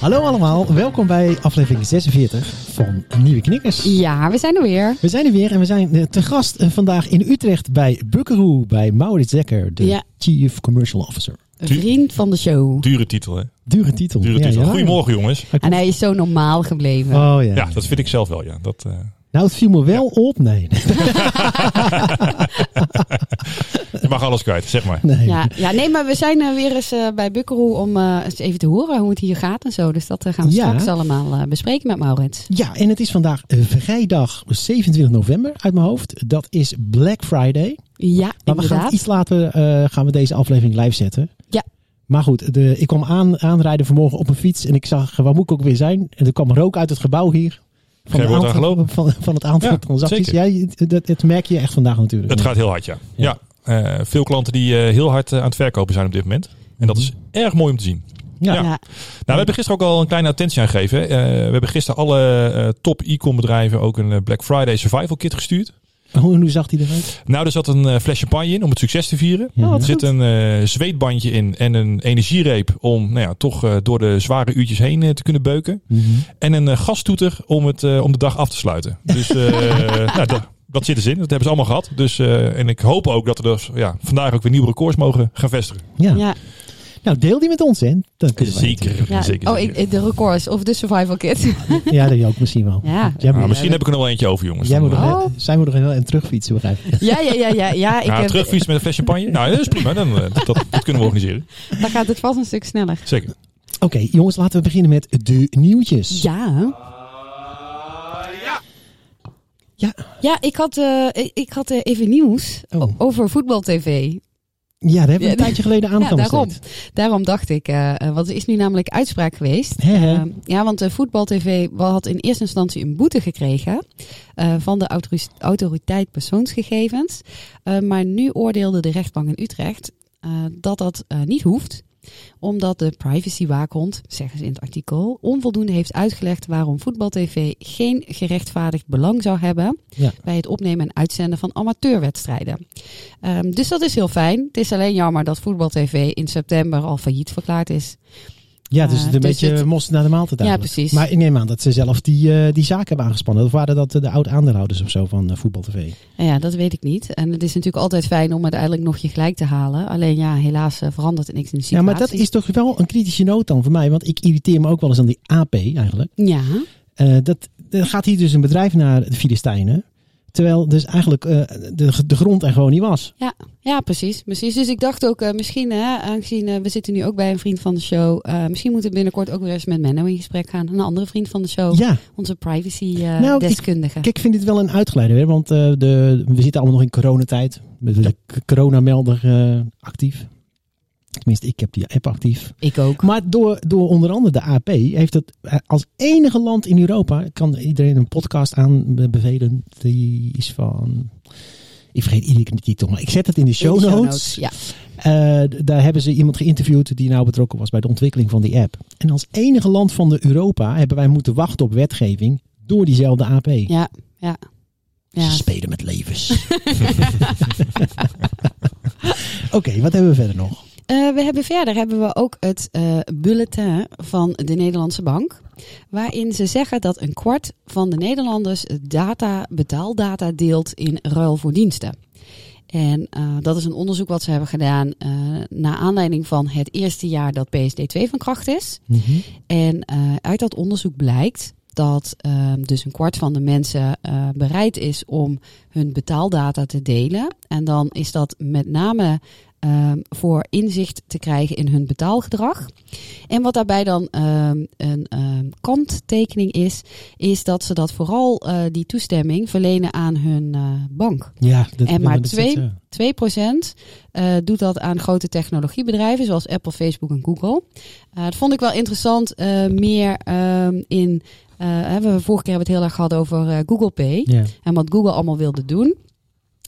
Hallo allemaal, welkom bij aflevering 46 van Nieuwe Knikkers. Ja, we zijn er weer. We zijn er weer en we zijn eh, te gast eh, vandaag in Utrecht bij Buckaroo, bij Maurits Dekker, de Ja. Chief Commercial Officer. Vriend van de show. Dure titel, hè? Dure titel. Dure Ja, titel. ja. Goedemorgen, jongens. En hij is zo normaal gebleven. Oh ja. Ja, dat vind ik zelf wel, ja. Dat, eh, Nou, het viel me wel op. Nee. je mag alles kwijt, zeg maar. nee. Ja, ja, nee, maar we zijn eh, weer eens eh, bij Bukkeroe om eh, eens even te horen hoe het hier gaat en zo. Dus dat gaan we Ja. straks allemaal eh, bespreken met Maurits. Ja, en het is vandaag vrijdag 27 november uit mijn hoofd. Dat is Black Friday. Ja, Maar we gaan inderdaad. iets later eh, gaan we deze aflevering live zetten. Ja. Maar goed, de, ik kwam aan, aanrijden vanmorgen op een fiets en ik zag, waar moet ik ook weer zijn? En er kwam rook uit het gebouw hier. Van, aan aantal- gelopen. van, van het aantal Ja, transacties. zeker. Ja, je- dat, dat merk je echt vandaag natuurlijk. Het gaat heel hard, ja. Ja. Ja, eh, veel klanten die eh, heel hard eh, aan het verkopen zijn op dit moment. En dat is erg mooi om te zien. Ja. ja. Ja. Nou, we hebben gisteren ook al een kleine attentie aan gegeven. Eh, we hebben gisteren alle eh, top e-com bedrijven ook een Black Friday survival kit gestuurd. Hoe, hoe zag die eruit? Nou, er zat een eh, fles champagne in om het succes te vieren. Er zit een eh, zweetbandje in en een energiereep om nou ja, toch eh, door de zware uurtjes heen te kunnen beuken. En een eh, gastoeter om, het, eh, om de dag af te sluiten. Dus eh, nou, dat, dat zit er in. Dat hebben ze allemaal gehad. Dus, eh, en ik hoop ook dat we dus, ja, vandaag ook weer nieuwe records mogen gaan vestigen. Ja. Ja. Nou, deel die met ons, hè? Dan kunnen wij Zeker. Ja. zeker, Oh, zeker. ik, de records of de survival kit. Ja, dat je ook misschien wel. Ja. Jij Nou, moet, misschien heb ik er nog wel eentje over, jongens. jij moet nog, eh, Oh. zij moet nog heel en terugfietsen, begrijp je? ja, ja, ja, ja. ja ik ja, heb, terugfietsen met een fles champagne. Nou, dat is prima. Dan, eh, dat, dat, dat kunnen we organiseren. Dan gaat het vast een stuk sneller. Zeker. Oké, jongens, laten we beginnen met de nieuwtjes. Ja. Ja. Ja, ik had, eh, ik, ik had even nieuws Oh. over voetbal-tv. Ja, daar hebben we Ja, een tijdje geleden aan Ja, daarom. Daarom dacht ik, eh, eh, want er is nu namelijk uitspraak geweest. Hè, hè? Eh, ja, want de voetbal-tv had in eerste instantie een boete gekregen eh, van de autoris- autoriteit persoonsgegevens. Eh, maar nu oordeelde de rechtbank in Utrecht eh, dat dat eh, niet hoeft omdat de privacywaakhond, zeggen ze in het artikel, onvoldoende heeft uitgelegd waarom voetbal-tv geen gerechtvaardigd belang zou hebben Ja. bij het opnemen en uitzenden van amateurwedstrijden. Ehm, dus dat is heel fijn. Het is alleen jammer dat voetbal-tv in september al failliet verklaard is. Ja, dus Eh, het een dus beetje het- mos naar de maaltijd Ja, eigenlijk. precies. Maar ik neem aan dat ze zelf die, eh, die zaken hebben aangespannen. Of waren dat eh, de oud-aandeelhouders of zo van eh, Voetbal TV? Ja, dat weet ik niet. En het is natuurlijk altijd fijn om uiteindelijk nog je gelijk te halen. Alleen ja, helaas eh, verandert er niks in de Ja, situatie. maar dat is toch wel een kritische noot dan voor mij. Want ik irriteer me ook wel eens aan die AP eigenlijk. Ja, Eh, dat, er gaat hier dus een bedrijf naar de Filistijnen. Terwijl dus eigenlijk eh, de, de grond er gewoon niet was. ja, ja precies, precies. Dus ik dacht ook, eh, misschien, hè, aangezien eh, we zitten nu ook bij een vriend van de show. eh, misschien moeten we binnenkort ook weer eens met Menno in gesprek gaan. Een andere vriend van de show. Ja, Onze privacy eh, Nou, kijk, ik vind dit wel een uitgeleider. Hè? Want eh, de, we zitten allemaal nog in coronatijd. Met de coronamelder eh, actief. Tenminste, ik heb die app actief. ik ook. Maar door, door onder andere de AP heeft het eh, als enige land in Europa, kan iedereen een podcast aanbevelen. Die is van, ik vergeet iedere titel, maar ik zet het in de show In de notes. Ja. Eh, daar hebben ze iemand geïnterviewd die nou betrokken was bij de ontwikkeling van die app. En als enige land van de Europa hebben wij moeten wachten op wetgeving door diezelfde AP. Ja, ja. Ze Ja, spelen met levens. Oké, wat hebben we verder nog? Eh, we hebben verder hebben we ook het eh, bulletin van de Nederlandse Bank. Waarin ze zeggen dat een kwart van de Nederlanders data, betaaldata deelt in ruil voor diensten. En eh, dat is een onderzoek wat ze hebben gedaan eh naar aanleiding van het eerste jaar dat PSD2 van kracht is. En eh, uit dat onderzoek blijkt dat eh, dus een kwart van de mensen bereid is om hun betaaldata te delen. En dan is dat met name eh, voor inzicht te krijgen in hun betaalgedrag. En wat daarbij dan eh, een eh, kanttekening is, is dat ze dat vooral eh, die toestemming verlenen aan hun eh, bank. Ja, dat, En maar dat- twee- dat- 2% eh doet dat aan grote technologiebedrijven zoals Apple, Facebook en Google. Dat vond ik wel interessant. meer ehm, in. hebben we vorige keer hebben we het heel erg gehad over Google Pay en wat Google allemaal wilde doen.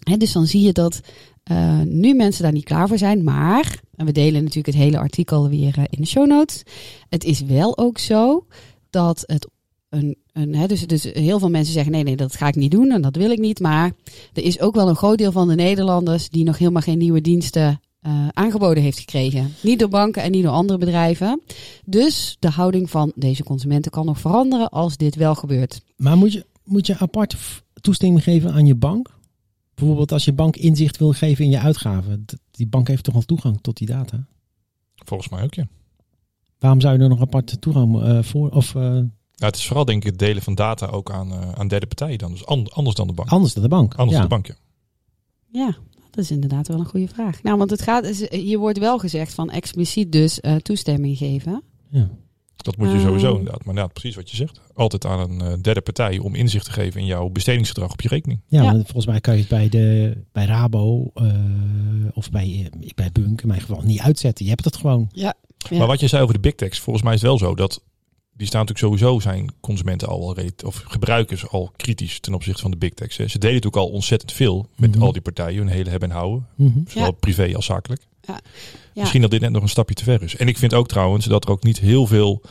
Hè, dus dan zie je dat eh, nu mensen daar niet klaar voor zijn. Maar, en we delen natuurlijk het hele artikel weer eh, in de show notes. Het is wel ook zo dat het een, een hè, dus, dus heel veel mensen zeggen nee, nee, dat ga ik niet doen en dat wil ik niet. Maar er is ook wel een groot deel van de Nederlanders die nog helemaal geen nieuwe diensten eh, aangeboden heeft gekregen. Niet door banken en niet door andere bedrijven. Dus de houding van deze consumenten kan nog veranderen als dit wel gebeurt. Maar moet je, moet je apart toestemming geven aan je bank? Bijvoorbeeld als je bank inzicht wil geven in je uitgaven. Die bank heeft toch al toegang tot die data? Volgens mij ook, ja. Waarom zou je er nog apart toegang eh, voor? Of eh, Nou, het is vooral denk ik het delen van data ook aan, eh, aan derde partijen dan. Dus an- anders dan de bank. anders dan de bank? Anders ja. dan de bank, ja. Ja, dat is inderdaad wel een goede vraag. Nou, want het gaat, is- hier wordt wel gezegd van expliciet dus eh, toestemming geven. Ja. Dat moet je Ah. sowieso inderdaad. Maar inderdaad, precies wat je zegt. Altijd aan een eh, derde partij om inzicht te geven in jouw bestedingsgedrag op je rekening. Ja, Ja. maar volgens mij kan je het bij, de, bij Rabo eh, of bij, bij Bunk in mijn geval niet uitzetten. Je hebt het gewoon. Ja. Maar wat je zei over de big techs, volgens mij is het wel zo dat die staan natuurlijk sowieso zijn consumenten al wel of gebruikers al kritisch ten opzichte van de big techs. hè. Ze deden natuurlijk al ontzettend veel met Mhm. al die partijen, hun hele hebben en houden, Mhm. zowel Ja. privé als zakelijk. Ja. Misschien dat dit net nog een stapje te ver is. En ik vind ook trouwens dat er ook niet heel veel,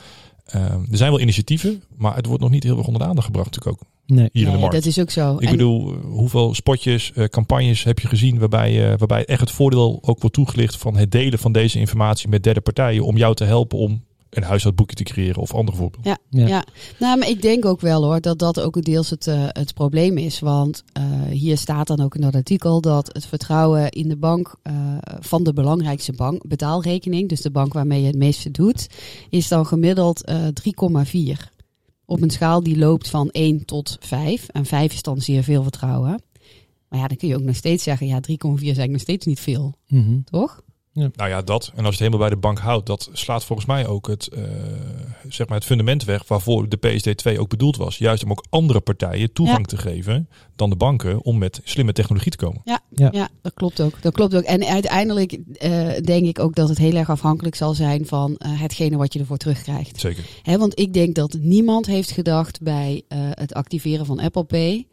ehm, er zijn wel initiatieven, maar het wordt nog niet heel erg onder de aandacht gebracht natuurlijk ook Nee. hier in de markt. dat is ook zo. Ik En- bedoel, eh, hoeveel spotjes, eh, campagnes heb je gezien waarbij, eh, waarbij echt het voordeel ook wordt toegelicht van het delen van deze informatie met derde partijen om jou te helpen om een huishoudboekje te creëren of andere voorbeelden. Ja, Ja. ja. nou, maar ik denk ook wel hoor dat dat ook deels het, eh, het probleem is. Want eh, hier staat dan ook in dat artikel dat het vertrouwen in de bank eh, van de belangrijkste bank, betaalrekening, dus de bank waarmee je het meeste doet, is dan gemiddeld eh 3,4. Op een schaal die loopt van 1 tot 5. En 5 is dan zeer veel vertrouwen. Maar ja, dan kun je ook nog steeds zeggen, ja, 3,4 is eigenlijk nog steeds niet veel, Mhm. toch? Nou ja, dat. En als je het helemaal bij de bank houdt, dat slaat volgens mij ook het, eh, zeg maar het fundament weg waarvoor de PSD2 ook bedoeld was. Juist om ook andere partijen toegang te geven dan de banken om met slimme technologie te komen. Ja, Ja. ja. dat klopt ook. Dat klopt ook. En uiteindelijk eh, denk ik ook dat het heel erg afhankelijk zal zijn van eh, hetgene wat je ervoor terugkrijgt. Zeker. Hè, want ik denk dat niemand heeft gedacht bij eh, het activeren van Apple Pay.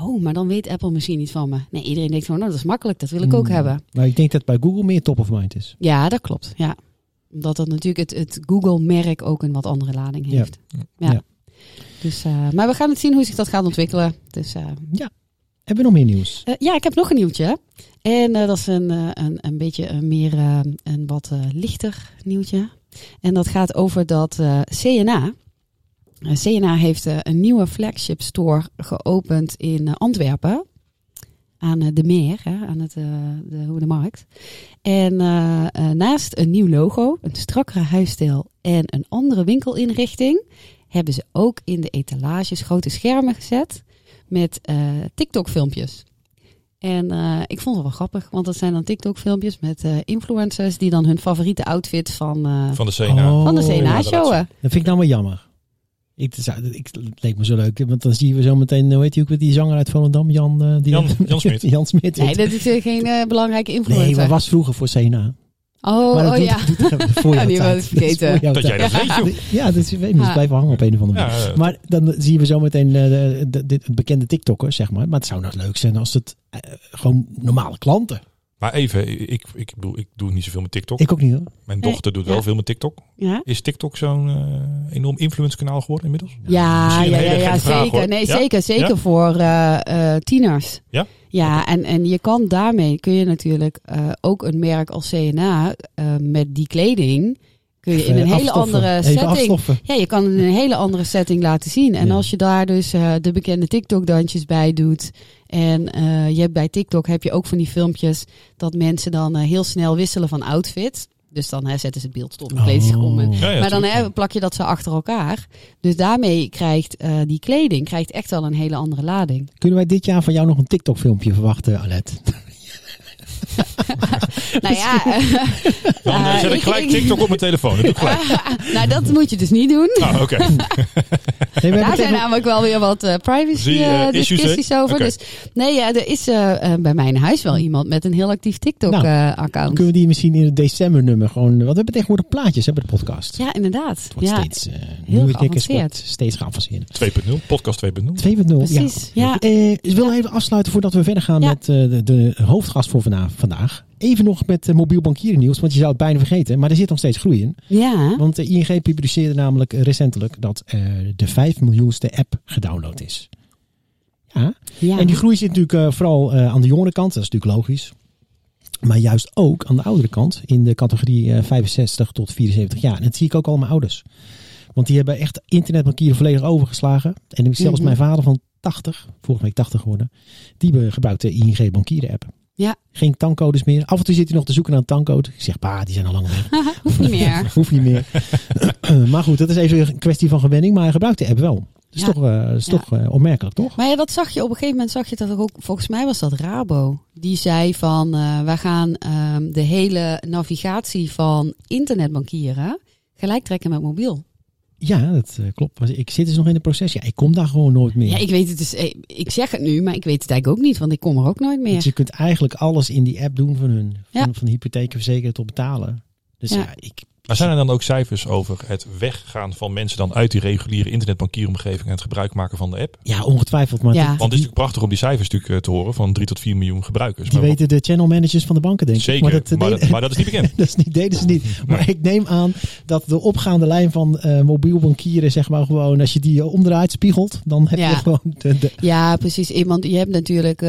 Oh, maar dan weet Apple misschien niet van me. Nee, iedereen denkt van, nou, dat is makkelijk, dat wil ik ook Mm. hebben. Maar ik denk dat bij Google meer top of mind is. Ja, dat klopt. Ja. Omdat dat natuurlijk het, het Google-merk ook een wat andere lading heeft. Ja. Ja. Dus, eh, maar we gaan het zien hoe zich dat gaat ontwikkelen. Dus eh, Hebben we nog meer nieuws? Eh, ja, ik heb nog een nieuwtje. En eh, dat is een, eh, een, een beetje een meer eh, een wat eh, lichter nieuwtje. En dat gaat over dat eh, CNA. CNA heeft eh, een nieuwe flagship store geopend in eh, Antwerpen. Aan eh, de Meer, hè, aan het, de Hoede Markt. En naast een nieuw logo, een strakkere huisstijl en een andere winkelinrichting, hebben ze ook in de etalages grote schermen gezet met eh, TikTok-filmpjes. En eh, ik vond het wel grappig, want dat zijn dan TikTok-filmpjes met eh, influencers die dan hun favoriete outfit van, eh, Van de CNA. Oh. van de Oh, CNA ja, dat showen. Dat vind ik nou maar jammer. Ik, zou- ik, het leek me zo leuk, want dan zien we zo meteen, hoe heet die ook weer, die zanger uit Volendam, Jan, eh, die, Jan- Jan Smit. Jan Smit. Nee, dat is eh, geen eh, belangrijke influencer. Nee, maar was vroeger voor CNA. Oh, maar dat oh doet, ja. doet voor die was ik vergeten. Dat jij dat weet, joh. Ja, dat is, ik weet niet, het blijven hangen op een of andere manier. Ja, Maar dan zien we zo meteen eh, de, de, de- de bekende TikToker, zeg maar. Maar het zou nog leuk zijn als het gewoon normale klanten. Maar even, ik, ik, bedoel, ik doe niet zoveel met TikTok. Ik ook niet hoor. Mijn dochter doet wel veel met TikTok. Ja, Is TikTok zo'n eh, enorm influence kanaal geworden inmiddels? ja, ja, ja, vraag, zeker. nee, Ja? zeker, zeker Ja? voor eh, eh, tieners. Ja? Ja, en, en je kan daarmee, kun je natuurlijk eh, ook een merk als CNA eh, met die kleding, kun je in een hele andere setting. Ja, je kan het in een hele andere setting laten zien. En Ja. als je daar dus eh, de bekende TikTok-dansjes bij doet. En eh, je hebt bij TikTok heb je ook van die filmpjes dat mensen dan eh, heel snel wisselen van outfit. Dus dan hè, zetten ze het beeld stop en kleden zich om. En, Oh. Ja, ja, maar dan hè, plak je dat zo achter elkaar. Dus daarmee krijgt die kleding krijgt echt wel een hele andere lading. Kunnen wij dit jaar van jou nog een TikTok filmpje verwachten, Alet? Nou ja, Dan eh, eh, zet ik gelijk TikTok op mijn telefoon. Dat doe ik gelijk. nou dat moet je dus niet doen. Ah, oké. Nee, hebben Daar zijn namelijk wel weer wat eh, privacy eh, discussies over. Dus nee, ja, er is eh, eh, bij mij in huis wel iemand met een heel actief Nou, Dan TikTok-account. kunnen we die misschien in het decembernummer gewoon... Want we hebben tegenwoordig plaatjes hè, bij de podcast. ja, inderdaad. Het wordt Ja, steeds... eh tickets geavanceerd. steeds geavanceerd. 2.0, podcast 2.0. 2.0, Precies, ja. Eh, ik wil even afsluiten voordat we verder gaan Ja. met eh, de, de hoofdgast voor vandaag. Even nog met eh, mobiel bankieren nieuws, want je zou het bijna vergeten. Maar er zit nog steeds groei in. Ja, Want de ING publiceerde namelijk eh, recentelijk dat eh, de 5 miljoenste app gedownload is. Ja. ja. En die groei zit natuurlijk eh, vooral eh, aan de jongere kant, dat is natuurlijk logisch. Maar juist ook aan de oudere kant, in de categorie eh, 65 tot 74 jaar. En dat zie ik ook al aan mijn ouders. Want die hebben echt internetbankieren volledig overgeslagen. En zelfs Mhm. mijn vader van 80, vorige week 80 geworden, die gebruikt de ING bankieren app. Ja. Geen tankcodes meer. Af en toe zit hij nog te zoeken naar een tankcode. Ik zeg, pa, die zijn al lang weg. hoeft niet meer. Hoeft niet meer. maar goed, dat is even een kwestie van gewenning. Maar hij gebruikt de app wel. Dat is Ja. toch, eh, is Ja. toch eh, opmerkelijk, toch? Maar ja, dat zag je op een gegeven moment, zag je dat ook, volgens mij was dat Rabo. Die zei van, eh wij gaan ehm, de hele navigatie van internetbankieren gelijk trekken met mobiel. Ja, dat eh, klopt. Maar Ik zit dus nog in het proces. Ja, ik kom daar gewoon nooit meer. Ja, ik weet het dus, eh, ik zeg het nu, maar ik weet het eigenlijk ook niet, want ik kom er ook nooit meer. Want je kunt eigenlijk alles in die app doen van hun. Van, Ja. van hypotheekverzekeren tot betalen. Dus ja, Ja. ik... Maar zijn er dan ook cijfers over het weggaan van mensen dan uit die reguliere internetbankieromgeving en het gebruik maken van de app? Ja, ongetwijfeld. Maar Ja. Want het is natuurlijk prachtig om die cijfers natuurlijk eh, te horen van 3 tot 4 miljoen gebruikers. die Maar weten de channel managers van de banken, denk ik. Zeker, Maar dat, eh, maar deden- dat, maar dat is niet bekend. dat is niet, deden ze niet. Maar ik neem aan dat de opgaande lijn van eh, mobiel bankieren, zeg maar gewoon, als je die omdraait, spiegelt, dan heb Ja. je gewoon de, de- Ja, precies. Want je hebt natuurlijk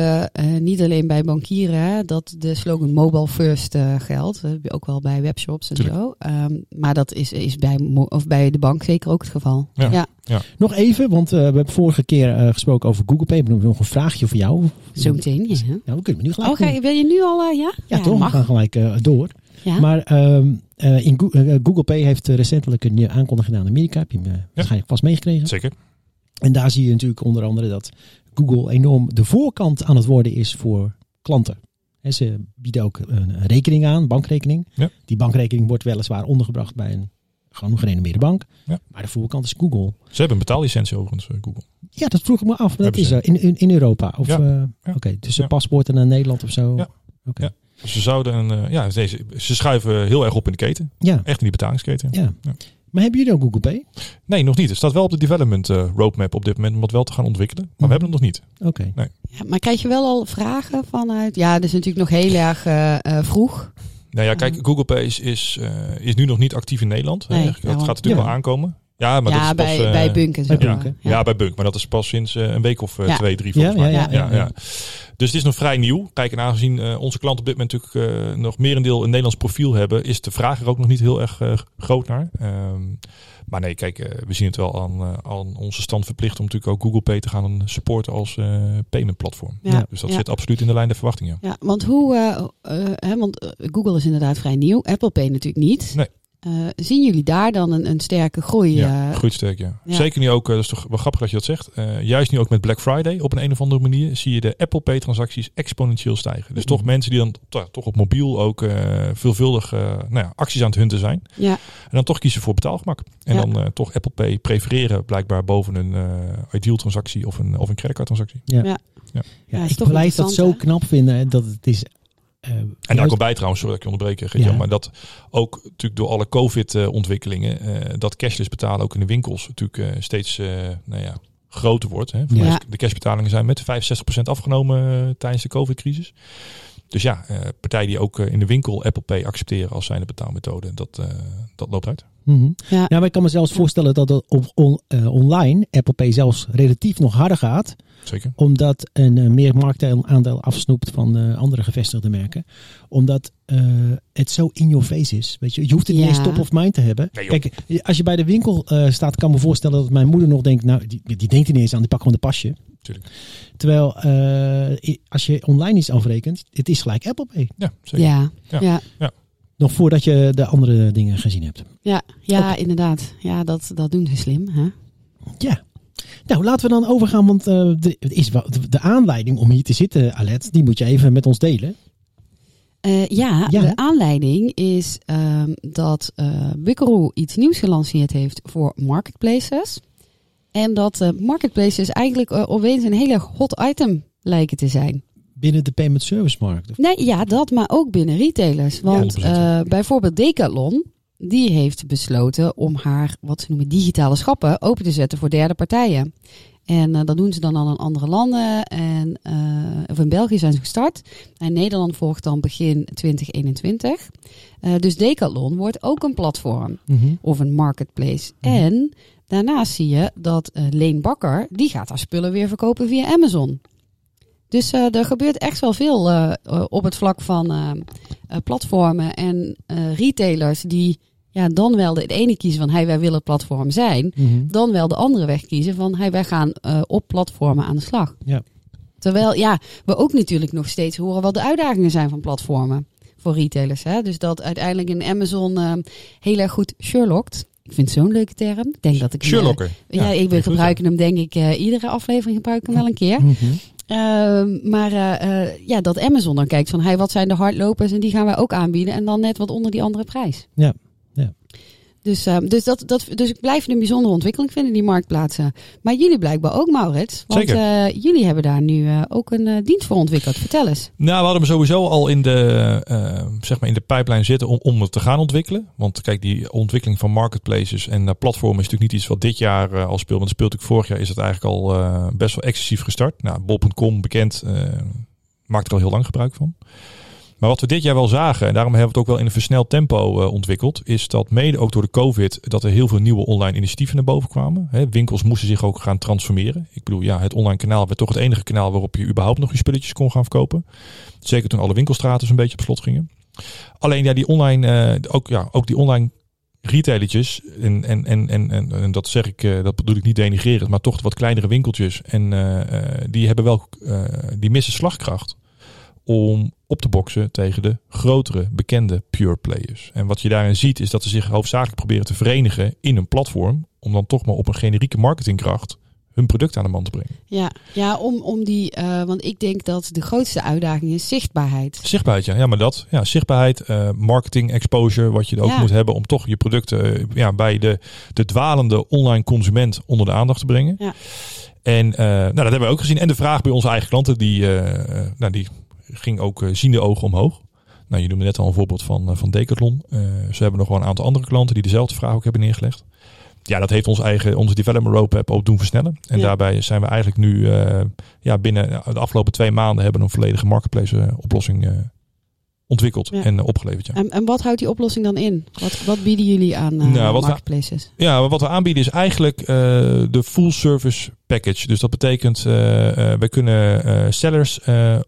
niet alleen bij bankieren hè, dat de slogan mobile first eh, geldt. Dat heb je ook wel bij webshops en Tuurlijk. zo. Ehm, maar dat is, is bij, of bij de bank zeker ook het geval. Ja. Ja, Nog even, want eh, we hebben vorige keer eh, gesproken over Google Pay. Ik heb nog een vraagje voor jou. zo meteen. Ja. Nou, we kunnen nu gelijk Oh, ga je- wil je nu al, eh, ja? Ja, toch? We gaan gelijk eh, door. Ja. Maar ehm, eh, in Go- Google Pay heeft recentelijk een nieuwe aankondiging gedaan in Amerika. Heb je hem waarschijnlijk vast meegekregen. Zeker. En daar zie je natuurlijk onder andere dat Google enorm de voorkant aan het worden is voor klanten. Ze bieden ook een een rekening aan, bankrekening. Ja. Die bankrekening wordt weliswaar ondergebracht bij een gewoon gerenommeerde bank. Ja. Maar de voorkant is Google. Ze hebben een betaallicentie overigens, eh, Google. Ja, dat vroeg ik me af. Dat is er in, in, in Europa. Of, Ja. eh, Ja. Oké, dus Ja. de paspoorten naar Nederland of zo. Ja. Dus ze zouden een, eh, ja, deze, ze schuiven heel erg op in de keten. ja. Echt in die betalingsketen. Ja. Maar hebben jullie ook Google Pay? Nee, nog niet. Het staat wel op de development eh, roadmap op dit moment om dat wel te gaan ontwikkelen. Maar Mhm. we hebben het nog niet. Oké. Ja, maar krijg je wel al vragen vanuit... Ja, dat is natuurlijk nog heel erg eh, eh, vroeg. Nou ja, kijk, Google Pay is, is, is nu nog niet actief in Nederland. Nee, hè. dat gaat natuurlijk Ja. wel aankomen. Ja, maar ja, dat is bij, pas, eh, bij Bunk en zo. bij Ja, bij Bunk. Maar dat is pas sinds eh, een week of eh, Ja. twee, drie Ja, volgens ja, mij. ja, ja, ja. Dus het is nog vrij nieuw. Kijk, en aangezien eh, onze klanten op dit moment natuurlijk eh, nog merendeel een Nederlands profiel hebben, is de vraag er ook nog niet heel erg groot naar. Ehm, maar nee, kijk, we zien het wel aan, eh, aan onze stand verplicht om natuurlijk ook Google Pay te gaan supporten als eh payment platform. Ja. Dus dat Ja. zit absoluut in de lijn der verwachtingen. Ja, want hoe, hè, want Google is inderdaad vrij nieuw, Apple Pay natuurlijk niet. Nee. Eh, zien jullie daar dan een, een sterke groei? Ja, eh, groeit sterk, ja. ja. Zeker nu ook, eh, dat is toch wel grappig dat je dat zegt. Eh, juist nu ook met Black Friday op een, een of andere manier zie je de Apple Pay transacties exponentieel stijgen. Dus toch mensen die dan to- toch op mobiel ook eh, veelvuldig eh, nou ja, acties aan het hunten zijn. ja, En dan toch kiezen voor betaalgemak. En Ja. dan eh, toch Apple Pay prefereren blijkbaar boven een eh ideal transactie of een, of een creditcard transactie. Ja. Ja. Ja, Ja, is ik blijf dat zo hè? knap vinden hè, dat het is. Eh, En daar juist- komt bij trouwens, sorry dat ik je onderbreek, Geert-Jan, Ja. maar dat ook natuurlijk door alle COVID-ontwikkelingen, eh, dat cashless betalen ook in de winkels natuurlijk eh, steeds eh, nou ja, groter wordt. Hè. Ja. De cashbetalingen zijn met 65% afgenomen eh, tijdens de COVID-crisis. Dus ja, eh, partijen die ook eh, in de winkel Apple Pay accepteren als zijnde betaalmethode, dat, eh, dat loopt uit. Mhm. Ja. Ja, maar ik kan me zelfs voorstellen dat het op on- eh, online Apple Pay zelfs relatief nog harder gaat. Zeker. Omdat een eh, meer marktaandeel afsnoept van eh, andere gevestigde merken. Omdat eh, het zo in your face is. Weet je, je hoeft het niet eens top of mind te hebben. Nee. Kijk, als je bij de winkel eh, staat, kan ik me voorstellen dat mijn moeder nog denkt, nou, die, die denkt er niet eens aan, die pakt gewoon de pasje. Tuurlijk. Terwijl eh, als je online iets afrekent, het is gelijk Apple Pay. Ja, zeker. ja, Ja. ja. Nog voordat je de andere dingen gezien hebt. ja, ja, inderdaad. Ja, dat, dat doen ze slim. Hè? Ja. Nou, laten we dan overgaan, want eh, de, is de, aanleiding om hier te zitten, Alet, die moet je even met ons delen. Eh, ja, Ja, de aanleiding is ehm, dat Buckaroo iets nieuws gelanceerd heeft voor marketplaces. En dat marketplaces eigenlijk opeens een hele hot item lijken te zijn. Binnen de payment service markt. Nee, ja, dat, maar ook binnen retailers. Want 100%. bijvoorbeeld Decathlon, die heeft besloten om haar, wat ze noemen, digitale schappen open te zetten voor derde partijen. En eh, dat doen ze dan al in andere landen. En, eh, of in België zijn ze gestart. En Nederland volgt dan begin 2021. Eh, dus Decathlon wordt ook een platform Mhm. of een marketplace. Mhm. En daarnaast zie je dat Leen Bakker, die gaat haar spullen weer verkopen via Amazon. Dus eh, er gebeurt echt wel veel eh, eh, op het vlak van platformen en retailers die ja, dan wel de, ene kiezen van hey, wij willen platform zijn. Mhm. Dan wel de andere weg kiezen van hey, wij gaan op platformen aan de slag. Ja. Terwijl ja, we ook natuurlijk nog steeds horen wat de uitdagingen zijn van platformen voor retailers. Hè? Dus dat uiteindelijk in Amazon heel erg goed Sherlockt. Ik vind het zo'n leuke term. Ik denk dat ik eh, Sherlocker. ja, ik gebruiken hem denk ik eh, iedere aflevering gebruik ik hem wel een keer. Mhm. Ehm, maar eh, ja, dat Amazon dan kijkt van hey, wat zijn de hardlopers en die gaan wij ook aanbieden en dan net wat onder die andere prijs. Ja, ja. Dus, ehm, dus, dat, dat, dus ik blijf een bijzondere ontwikkeling vinden, die marktplaatsen. Maar jullie blijkbaar ook, Maurits. Want eh, jullie hebben daar nu eh, ook een eh, dienst voor ontwikkeld. Vertel eens. Nou, we hadden hem sowieso al in de, zeg maar in de pipeline zitten om, om het te gaan ontwikkelen. Want kijk, die ontwikkeling van marketplaces en platformen is natuurlijk niet iets wat dit jaar al speelt. Want speelt natuurlijk vorig jaar is het eigenlijk al best wel excessief gestart. Nou, bol.com bekend, maakt er al heel lang gebruik van. Maar wat we dit jaar wel zagen, en daarom hebben we het ook wel in een versneld tempo eh, ontwikkeld, is dat mede ook door de COVID dat er heel veel nieuwe online initiatieven naar boven kwamen. Winkels moesten zich ook gaan transformeren. Ik bedoel, ja, het online kanaal werd toch het enige kanaal waarop je überhaupt nog je spulletjes kon gaan verkopen. Zeker toen alle winkelstraten zo'n beetje op slot gingen. Alleen ja, die online, eh, ook, ja, ook die online retailertjes, en, en, en, en, en, dat zeg ik, eh, dat bedoel ik niet denigrerend, maar toch wat kleinere winkeltjes. En die hebben wel, die missen slagkracht om op te boksen tegen de grotere, bekende pure players. En wat je daarin ziet is dat ze zich hoofdzakelijk proberen te verenigen in een platform, om dan toch maar op een generieke marketingkracht hun product aan de man te brengen. Ja, ja om, om die, eh, want ik denk dat de grootste uitdaging is zichtbaarheid. Zichtbaarheid, ja. ja, maar dat. Ja, zichtbaarheid, eh, marketing, exposure, wat je er ook Ja. moet hebben om toch je producten eh, ja, bij de, de dwalende online consument onder de aandacht te brengen. Ja. En nou, dat hebben we ook gezien. En de vraag bij onze eigen klanten, die, nou, die ging ook eh, ziende ogen omhoog. Nou, je noemde net al een voorbeeld van, eh, van Decathlon. Eh, ze hebben nog wel een aantal andere klanten die dezelfde vraag ook hebben neergelegd. Ja, dat heeft ons eigen, onze development roadmap ook doen versnellen. En Ja. daarbij zijn we eigenlijk nu, ja, binnen de afgelopen twee maanden hebben we een volledige marketplace oplossing ontwikkeld Ja. en opgeleverd. Ja. En, en wat houdt die oplossing dan in? Wat, wat bieden jullie aan Nou, wat we- marketplaces? Ja, wat we aanbieden is eigenlijk de full service package. Dus dat betekent, wij kunnen sellers eh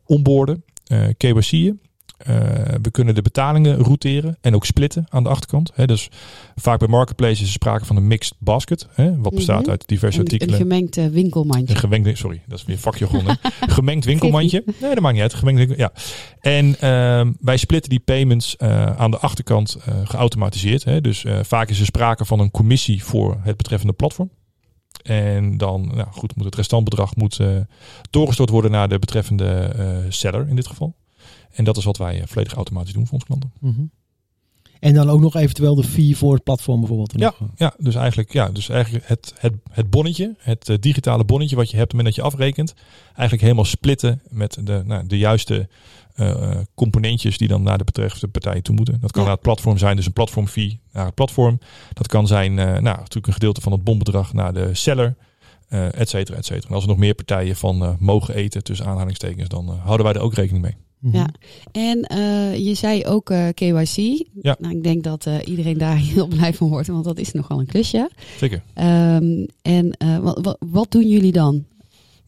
eh KYC'en. Eh, we kunnen de betalingen routeren en ook splitten aan de achterkant. Hè, dus vaak bij marketplaces is er sprake van een mixed basket. Hè, wat bestaat Mhm. uit diverse Een, een artikelen. gemengd eh, winkelmandje. Een gemengd, sorry, dat is weer vakjargon. hè. gemengd winkelmandje. Nee, dat maakt niet uit. Gemengd winkel, ja. En ehm, wij splitten die payments eh, aan de achterkant eh, geautomatiseerd. Hè. Dus vaak is er sprake van een commissie voor het betreffende platform. En dan, nou goed, moet het restantbedrag moet, eh, doorgestort worden naar de betreffende eh, seller in dit geval. En dat is wat wij eh, volledig automatisch doen voor onze klanten. Mhm. En dan ook nog eventueel de fee voor het platform bijvoorbeeld. Ja, nog, ja, dus eigenlijk, ja, dus eigenlijk het, het, het bonnetje, het digitale bonnetje wat je hebt op het moment dat je afrekent, eigenlijk helemaal splitten met de, nou, de juiste eh, componentjes die dan naar de betreffende partij toe moeten. Dat kan Ja. naar het platform zijn, dus een platformfee naar het platform. Dat kan zijn, eh, nou, natuurlijk een gedeelte van het bonbedrag naar de seller, eh et cetera, et cetera. En als er nog meer partijen van eh, mogen eten, tussen aanhalingstekens, dan eh, houden wij er ook rekening mee. Mhm. Ja. En eh, je zei ook eh, KYC. Ja. Nou, ik denk dat eh, iedereen daar heel blij van wordt, want dat is nogal een klusje. Zeker. Ehm, en eh, wat doen jullie dan?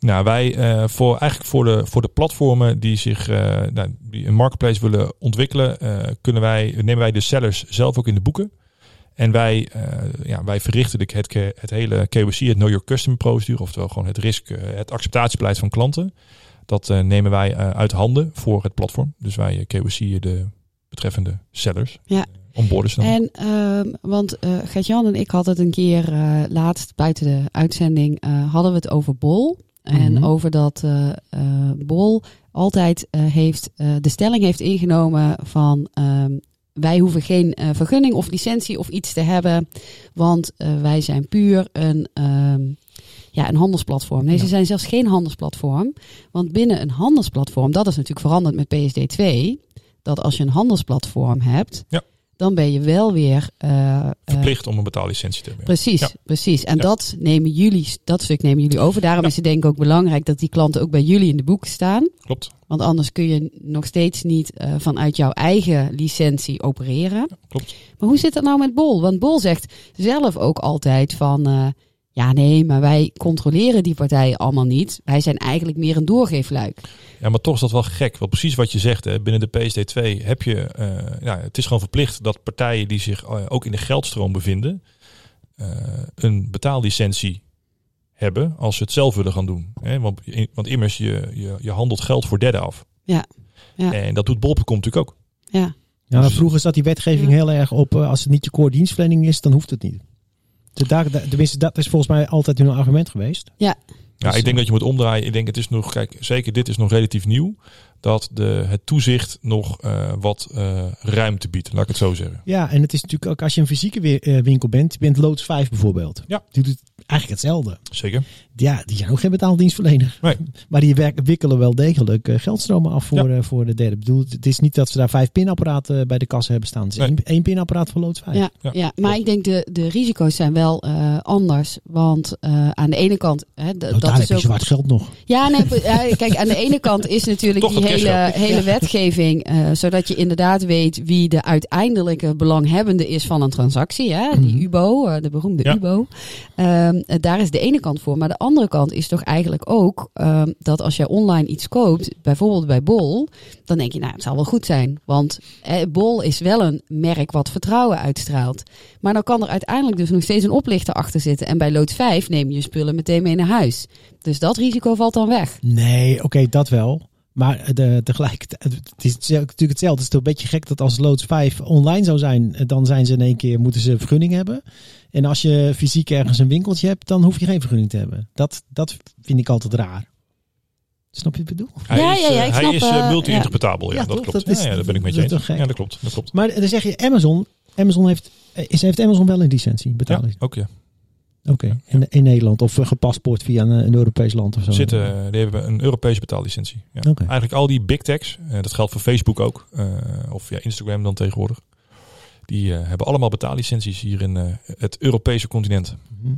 Nou, wij eh, voor eigenlijk voor de, voor de platformen die zich eh, nou, die een marketplace willen ontwikkelen, eh, kunnen wij, nemen wij de sellers zelf ook in de boeken. En wij, ja, wij verrichten de, het, het hele KYC, het Know Your Customer procedure, oftewel gewoon het risk, het acceptatiebeleid van klanten. Dat nemen wij uit handen voor het platform. Dus wij uh, KYC'en de betreffende sellers. Ja. Onboarden ze dan. En, ehm, want Gert-Jan en ik hadden het een keer laatst buiten de uitzending, hadden we het over Bol. En Mhm. over dat eh, eh, Bol altijd eh, heeft, de stelling heeft ingenomen van ehm, wij hoeven geen vergunning of licentie of iets te hebben, want wij zijn puur een, ehm, ja, een handelsplatform. Nee, ze zijn zelfs geen handelsplatform, want binnen een handelsplatform, dat is natuurlijk veranderd met PSD2, dat als je een handelsplatform hebt, Ja. Dan ben je wel weer eh, eh, Verplicht om een betaallicentie te hebben. Precies, Ja. precies. En Ja. dat nemen jullie, dat stuk nemen jullie over. Daarom Ja. is het denk ik ook belangrijk dat die klanten ook bij jullie in de boeken staan. Klopt. Want anders kun je nog steeds niet eh, vanuit jouw eigen licentie opereren. Klopt. Maar hoe zit dat nou met Bol? Want Bol zegt zelf ook altijd van... ja, nee, maar wij controleren die partijen allemaal niet. Wij zijn eigenlijk meer een doorgeefluik. Ja, maar toch is dat wel gek. Want precies wat je zegt, hè, binnen de PSD2 heb je... eh, ja, het is gewoon verplicht dat partijen die zich eh, ook in de geldstroom bevinden... eh, een betaallicentie hebben als ze het zelf willen gaan doen. Hè? Want, want immers, je, je, je handelt geld voor derden af. Ja. Ja. En dat doet Bol.com natuurlijk ook. Ja, Ja, maar vroeger zat die wetgeving Ja. heel erg op, als het niet je core dienstverlening is, dan hoeft het niet. De, de- tenminste, dat is volgens mij altijd hun argument geweest. Ja, Dus, ik denk dat je moet omdraaien. Ik denk het is nog, kijk, zeker dit is nog relatief nieuw. Dat de, het toezicht nog eh, wat eh, ruimte biedt, laat ik het zo zeggen. Ja, en het is natuurlijk ook als je een fysieke eh, winkel bent, je bent Loods 5 bijvoorbeeld. Ja. Die doet eigenlijk hetzelfde. Zeker. Ja, die zijn ook geen betaaldienstverlener. Nee. Maar die werken, wikkelen wel degelijk eh, geldstromen af voor, eh, voor de derde. Ik bedoel, het is niet dat ze daar vijf pinapparaten bij de kassa hebben staan. Het is Nee. één, één pinapparaat voor Loods 5. Ja, Ja, ja, maar ik denk de, de risico's zijn wel eh, anders. Want eh, aan de ene kant... Hè, d- Nou, dat daar is heb je ook, zwart geld nog. Ja, nee, kijk, aan de ene kant is natuurlijk Toch die hele, hele wetgeving, eh, zodat je inderdaad weet wie de uiteindelijke belanghebbende is van een transactie. Hè? Die Mhm. UBO, eh, de beroemde Ja. UBO. Ehm, eh, daar is de ene kant voor. Maar de andere kant is toch eigenlijk ook ehm, dat als jij online iets koopt, bijvoorbeeld bij Bol, dan denk je, nou, het zal wel goed zijn. Want Bol is wel een merk wat vertrouwen uitstraalt. Maar dan kan er uiteindelijk dus nog steeds een oplichter achter zitten. En bij Lood 5 neem je je spullen meteen mee naar huis. Dus dat risico valt dan weg. Nee, oké, dat wel. Maar de, tegelijkertijd, het is natuurlijk hetzelfde. Het is toch een beetje gek dat als Loods 5 online zou zijn, eh, dan zijn ze in één keer, moeten ze een vergunning hebben. En als je fysiek ergens een winkeltje hebt, dan hoef je geen vergunning te hebben. Dat, dat vind ik altijd raar. Snap je wat ik bedoel? Hij Ja, is, ja, ja, eh, ik hij snap, is eh, multi-interpretabel, ja, Ja, dat toch? klopt. Dat is- ja, ja, daar ben ik met je eens. toch gek? Ja, dat klopt. Dat klopt. Maar dan zeg je Amazon. Amazon heeft, is, heeft Amazon wel een licentie Ja, betaling? ook ja. Oké, Ja. in, in Nederland of gepaspoort via een, een Europees land of zo. Zitten, die hebben een Europese betaallicentie. Ja. Eigenlijk al die big techs, eh, dat geldt voor Facebook ook, eh, of ja, Instagram dan tegenwoordig. Die eh, hebben allemaal betaallicenties hier in het Europese continent. Mhm.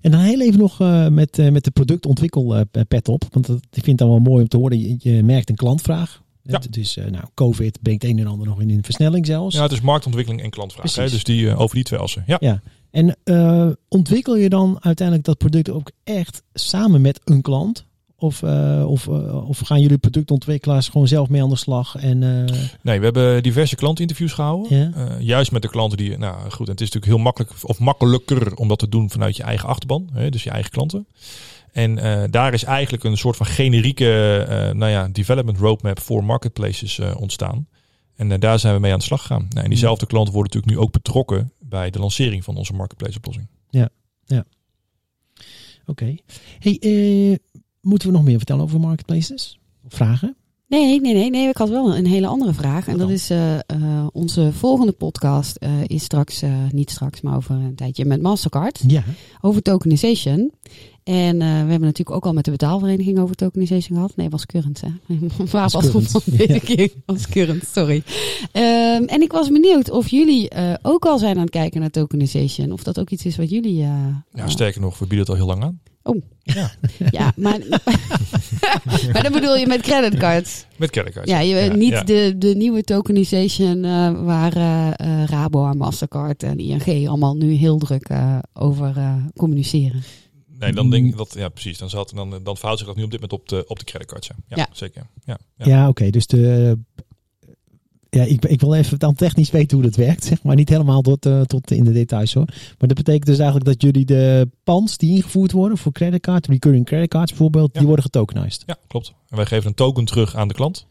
En dan heel even nog met, met de productontwikkel eh, pet op. Want dat, ik vind het dan wel mooi om te horen. Je, je merkt een klantvraag. Ja. Het is, eh, nou, COVID brengt een en ander nog in een versnelling zelfs. Ja, het is marktontwikkeling en klantvraag. Hè? Dus die, eh, over die twee assen. Ja. Ja. En eh, ontwikkel je dan uiteindelijk dat product ook echt samen met een klant? Of, of, of gaan jullie productontwikkelaars gewoon zelf mee aan de slag? En, Nee, we hebben diverse klantinterviews gehouden. Ja. Eh, juist met de klanten die, nou goed, en het is natuurlijk heel makkelijk of makkelijker om dat te doen vanuit je eigen achterban, hè, dus je eigen klanten. En eh, daar is eigenlijk een soort van generieke eh, nou ja, development roadmap voor marketplaces eh, ontstaan. En daar zijn we mee aan de slag gegaan. Nou, en diezelfde klanten worden natuurlijk nu ook betrokken bij de lancering van onze marketplace oplossing. Oké. Hey, eh, moeten we nog meer vertellen over marketplaces? Vragen? Nee, nee, nee, nee. Ik had wel een hele andere vraag. En dat dan? is eh, eh, onze volgende podcast eh, is straks, eh, niet straks, maar over een tijdje met Mastercard. Ja. Over tokenization. En eh, we hebben natuurlijk ook al met de betaalvereniging over tokenization gehad. Nee, was current, hè? Waar Was current, het? ja. Weet ik was current, sorry. Ehm, en ik was benieuwd of jullie eh, ook al zijn aan het kijken naar tokenization. Of dat ook iets is wat jullie... eh, Ja, sterker nog, we bieden het al heel lang aan. ja, maar, maar dan bedoel je met creditcards. Met creditcards. Ja, je, Ja, niet ja. De, de nieuwe tokenization eh, waar eh, eh, Rabo en Mastercard en ING allemaal nu heel druk eh, over eh, communiceren. Nee, dan denk ik dat, ja precies, dan, zat, dan, dan verhoudt zich dat nu op dit moment op de, op de creditcards. Ja, ja, Ja. zeker. Ja, ja. Ja, oké. Dus de. Ja, ik, ik wil even dan technisch weten hoe dat werkt, zeg maar. Niet helemaal tot, eh, tot in de details hoor. Maar dat betekent dus eigenlijk dat jullie de pans die ingevoerd worden voor creditcard, recurring creditcards bijvoorbeeld, Ja. die worden getokenized. Ja, klopt. En wij geven een token terug aan de klant.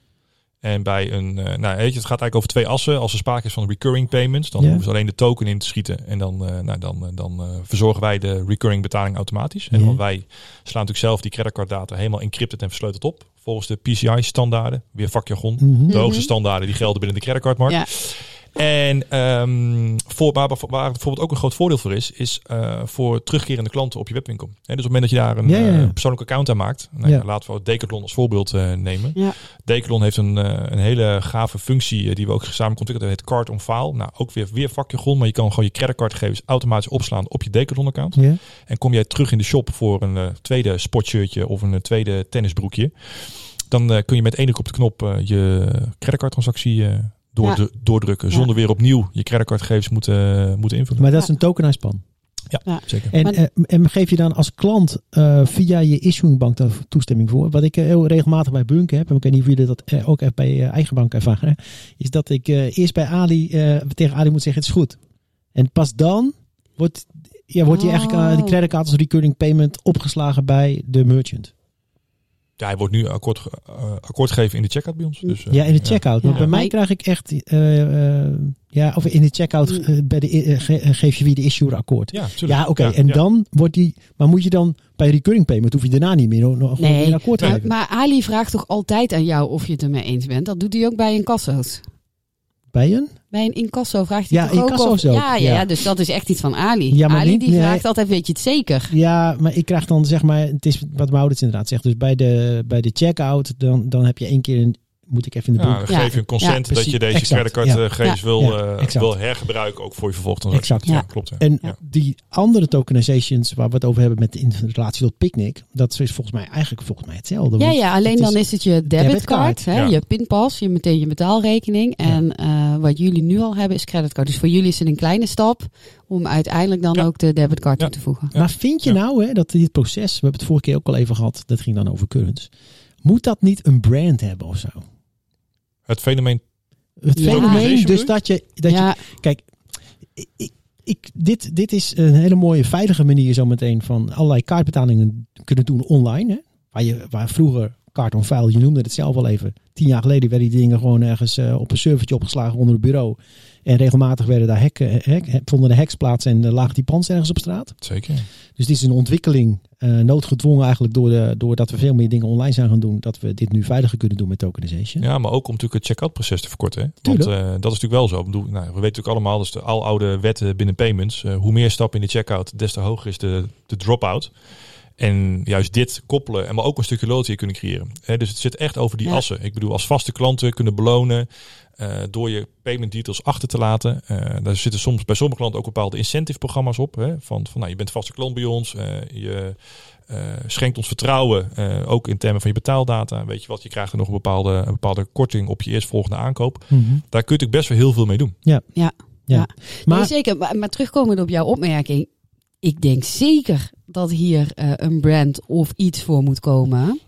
En bij een, eh, nou weet je, het gaat eigenlijk over twee assen. Als er sprake is van recurring payments, dan Ja. hoeven ze alleen de token in te schieten. En dan, eh, nou, dan, eh, dan eh, verzorgen wij de recurring betaling automatisch. En Ja. want wij slaan natuurlijk zelf die creditcard data helemaal encrypted en versleuteld op volgens de PCI-standaarden. Weer vakjargon. Mhm. De hoogste standaarden die gelden binnen de creditcardmarkt. Ja. En ehm, voor, waar, waar bijvoorbeeld ook een groot voordeel voor is, is eh, voor terugkerende klanten op je webwinkel. Hè, dus op het moment dat je daar een Ja, ja, ja. eh, persoonlijk account aan maakt, nou, Ja. laten we Decathlon als voorbeeld eh, nemen. Ja. Decathlon heeft een, eh, een hele gave functie die we ook samen ontwikkeld hebben. Het heet Card on File. Nou, ook weer, weer vakjargon, maar je kan gewoon je creditcardgegevens automatisch opslaan op je Decathlon account. Ja. En kom jij terug in de shop voor een tweede sportshirtje of een tweede tennisbroekje, dan kun je met één druk op de knop je creditcardtransactie eh door, Ja. doordrukken. Ja. Zonder weer opnieuw je creditcardgegevens moeten, moeten invullen. Maar dat is een tokenized pan. Zeker. En, eh, en geef je dan als klant eh, via je issuing bank daar toestemming voor? Wat ik eh, heel regelmatig bij Bunk heb, en ik weet niet of jullie dat eh, ook echt bij je eigen bank ervaren, is dat ik eh, eerst bij Ali eh, tegen Ali moet zeggen het is goed. En pas dan wordt, ja, wordt die eigenlijk eh, die creditcard als recurring payment opgeslagen bij de merchant. Ja, hij wordt nu akkoord, eh, akkoord gegeven in de checkout bij ons. Dus, eh, ja, in de checkout. Ja. Maar bij mij krijg ik echt, eh, eh, ja, of in de checkout Mm. bij de, ge- geef je weer de issuer akkoord. Ja. Ja, oké. Ja, en ja. dan wordt die. Maar moet je dan bij recurring payment hoef je daarna niet meer nog Nee, een akkoord te Maar, geven? maar Ali vraagt toch altijd aan jou of je het ermee eens bent? Dat doet hij ook bij incasso's. Bij een? Bij een incasso vraagt hij Ja, toch ook of... ook, Ja, ja, dus dat is echt iets van Ali. Ja, maar Ali niet- die nee. vraagt altijd, weet je het zeker? Ja, maar ik krijg dan zeg maar. Het is wat Maurits inderdaad zegt. Dus bij de, bij de checkout, dan, dan heb je één keer een. Moet ik even in de Ja, boek. dan Ja. geef je een consent Ja, dat je deze creditcardgegevens Ja. wil, Ja, eh, wil hergebruiken ook voor je vervolgtransactie. Exact. Ja. klopt. En Ja. die andere tokenizations waar we het over hebben met in relatie tot Picnic, dat is volgens mij eigenlijk volgens mij hetzelfde. Ja, ja, alleen dan is het je debitcard, debitcard. hè, Ja. je pinpas, je meteen je betaalrekening. En eh, wat jullie nu al hebben is creditcard. Dus voor jullie is het een kleine stap om uiteindelijk dan Ja. ook de debitcard Ja. toe te voegen. Maar vind je Ja. nou hè, dat dit proces, we hebben het vorige keer ook al even gehad, dat ging dan over currents. Moet dat niet een brand hebben of zo? Het fenomeen. Het Ja. fenomeen, dus dat je, dat je ja, Kijk, ik, ik, dit, dit is een hele mooie veilige manier zometeen van allerlei kaartbetalingen kunnen doen online. Hè? Waar, je, waar vroeger kaart on file, je noemde het zelf al even. Tien jaar geleden werden die dingen gewoon ergens eh, op een servertje opgeslagen onder het bureau. En regelmatig werden daar hekken, hek, vonden de hacks plaats en uh, lagen die pans ergens op straat. Zeker. Dus dit is een ontwikkeling, eh, noodgedwongen eigenlijk door de, doordat we veel meer dingen online zijn gaan doen. Dat we dit nu veiliger kunnen doen met tokenization. Ja, maar ook om natuurlijk het check-out proces te verkorten. Hè? Want Tuurlijk. eh, dat is natuurlijk wel zo. Ik bedoel, nou, we weten natuurlijk allemaal, dat is de aloude wetten binnen payments. Eh, hoe meer stappen in de checkout, des te hoger is de, de drop-out. En juist dit koppelen en maar ook een stukje loyalty kunnen creëren. Hè, dus het zit echt over die Ja. assen. Ik bedoel, als vaste klanten kunnen belonen eh, door je payment details achter te laten. Eh, daar zitten soms bij sommige klanten ook bepaalde incentive programma's op. Hè, van, van nou, je bent vaste klant bij ons. eh, je eh, schenkt ons vertrouwen, eh, ook in termen van je betaaldata. Weet je wat, je krijgt er nog een bepaalde, een bepaalde korting op je eerstvolgende aankoop. Mhm. Daar kun je natuurlijk best wel heel veel mee doen. ja. Maar, Nee, zeker. Maar, maar terugkomend op jouw opmerking. Ik denk zeker dat hier eh, een brand of iets voor moet komen.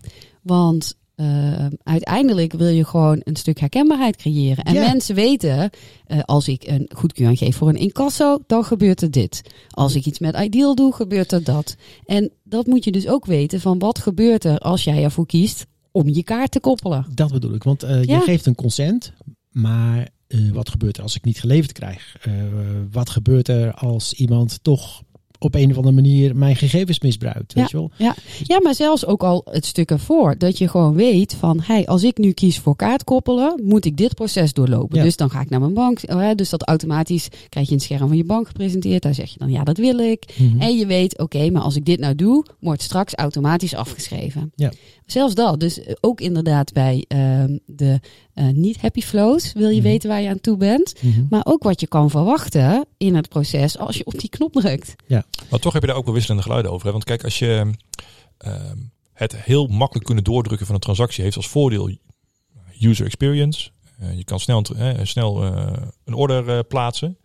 Want eh, uiteindelijk wil je gewoon een stuk herkenbaarheid creëren. En Ja. mensen weten, eh, als ik een goedkeuring geef voor een incasso, dan gebeurt er dit. Als ik iets met Ideal doe, gebeurt er dat. En dat moet je dus ook weten van wat gebeurt er als jij ervoor kiest om je kaart te koppelen. Dat bedoel ik, want eh, Ja. je geeft een consent, maar eh, wat gebeurt er als ik niet geleverd krijg? Wat gebeurt er als iemand toch op een of andere manier mijn gegevens misbruikt? Weet je wel? Ja, maar zelfs ook al het stuk ervoor. Dat je gewoon weet van, hey, als ik nu kies voor kaart koppelen, moet ik dit proces doorlopen. Ja. Dus dan ga ik naar mijn bank. hè, Dus dat automatisch krijg je een scherm van je bank gepresenteerd. Daar zeg je dan, ja, dat wil ik. Mhm. En je weet, oké, maar als ik dit nou doe, wordt straks automatisch afgeschreven. Ja. Zelfs dat. Dus eh, ook inderdaad bij ehm, de eh, niet-happy flows wil je Mhm. weten waar je aan toe bent. Mhm. Maar ook wat je kan verwachten in het proces als je op die knop drukt. Maar toch heb je daar ook wel wisselende geluiden over. Hè? Want kijk, als je ehm, het heel makkelijk kunnen doordrukken van een transactie heeft als voordeel user experience. Eh, je kan snel, eh, snel eh, een order eh, plaatsen.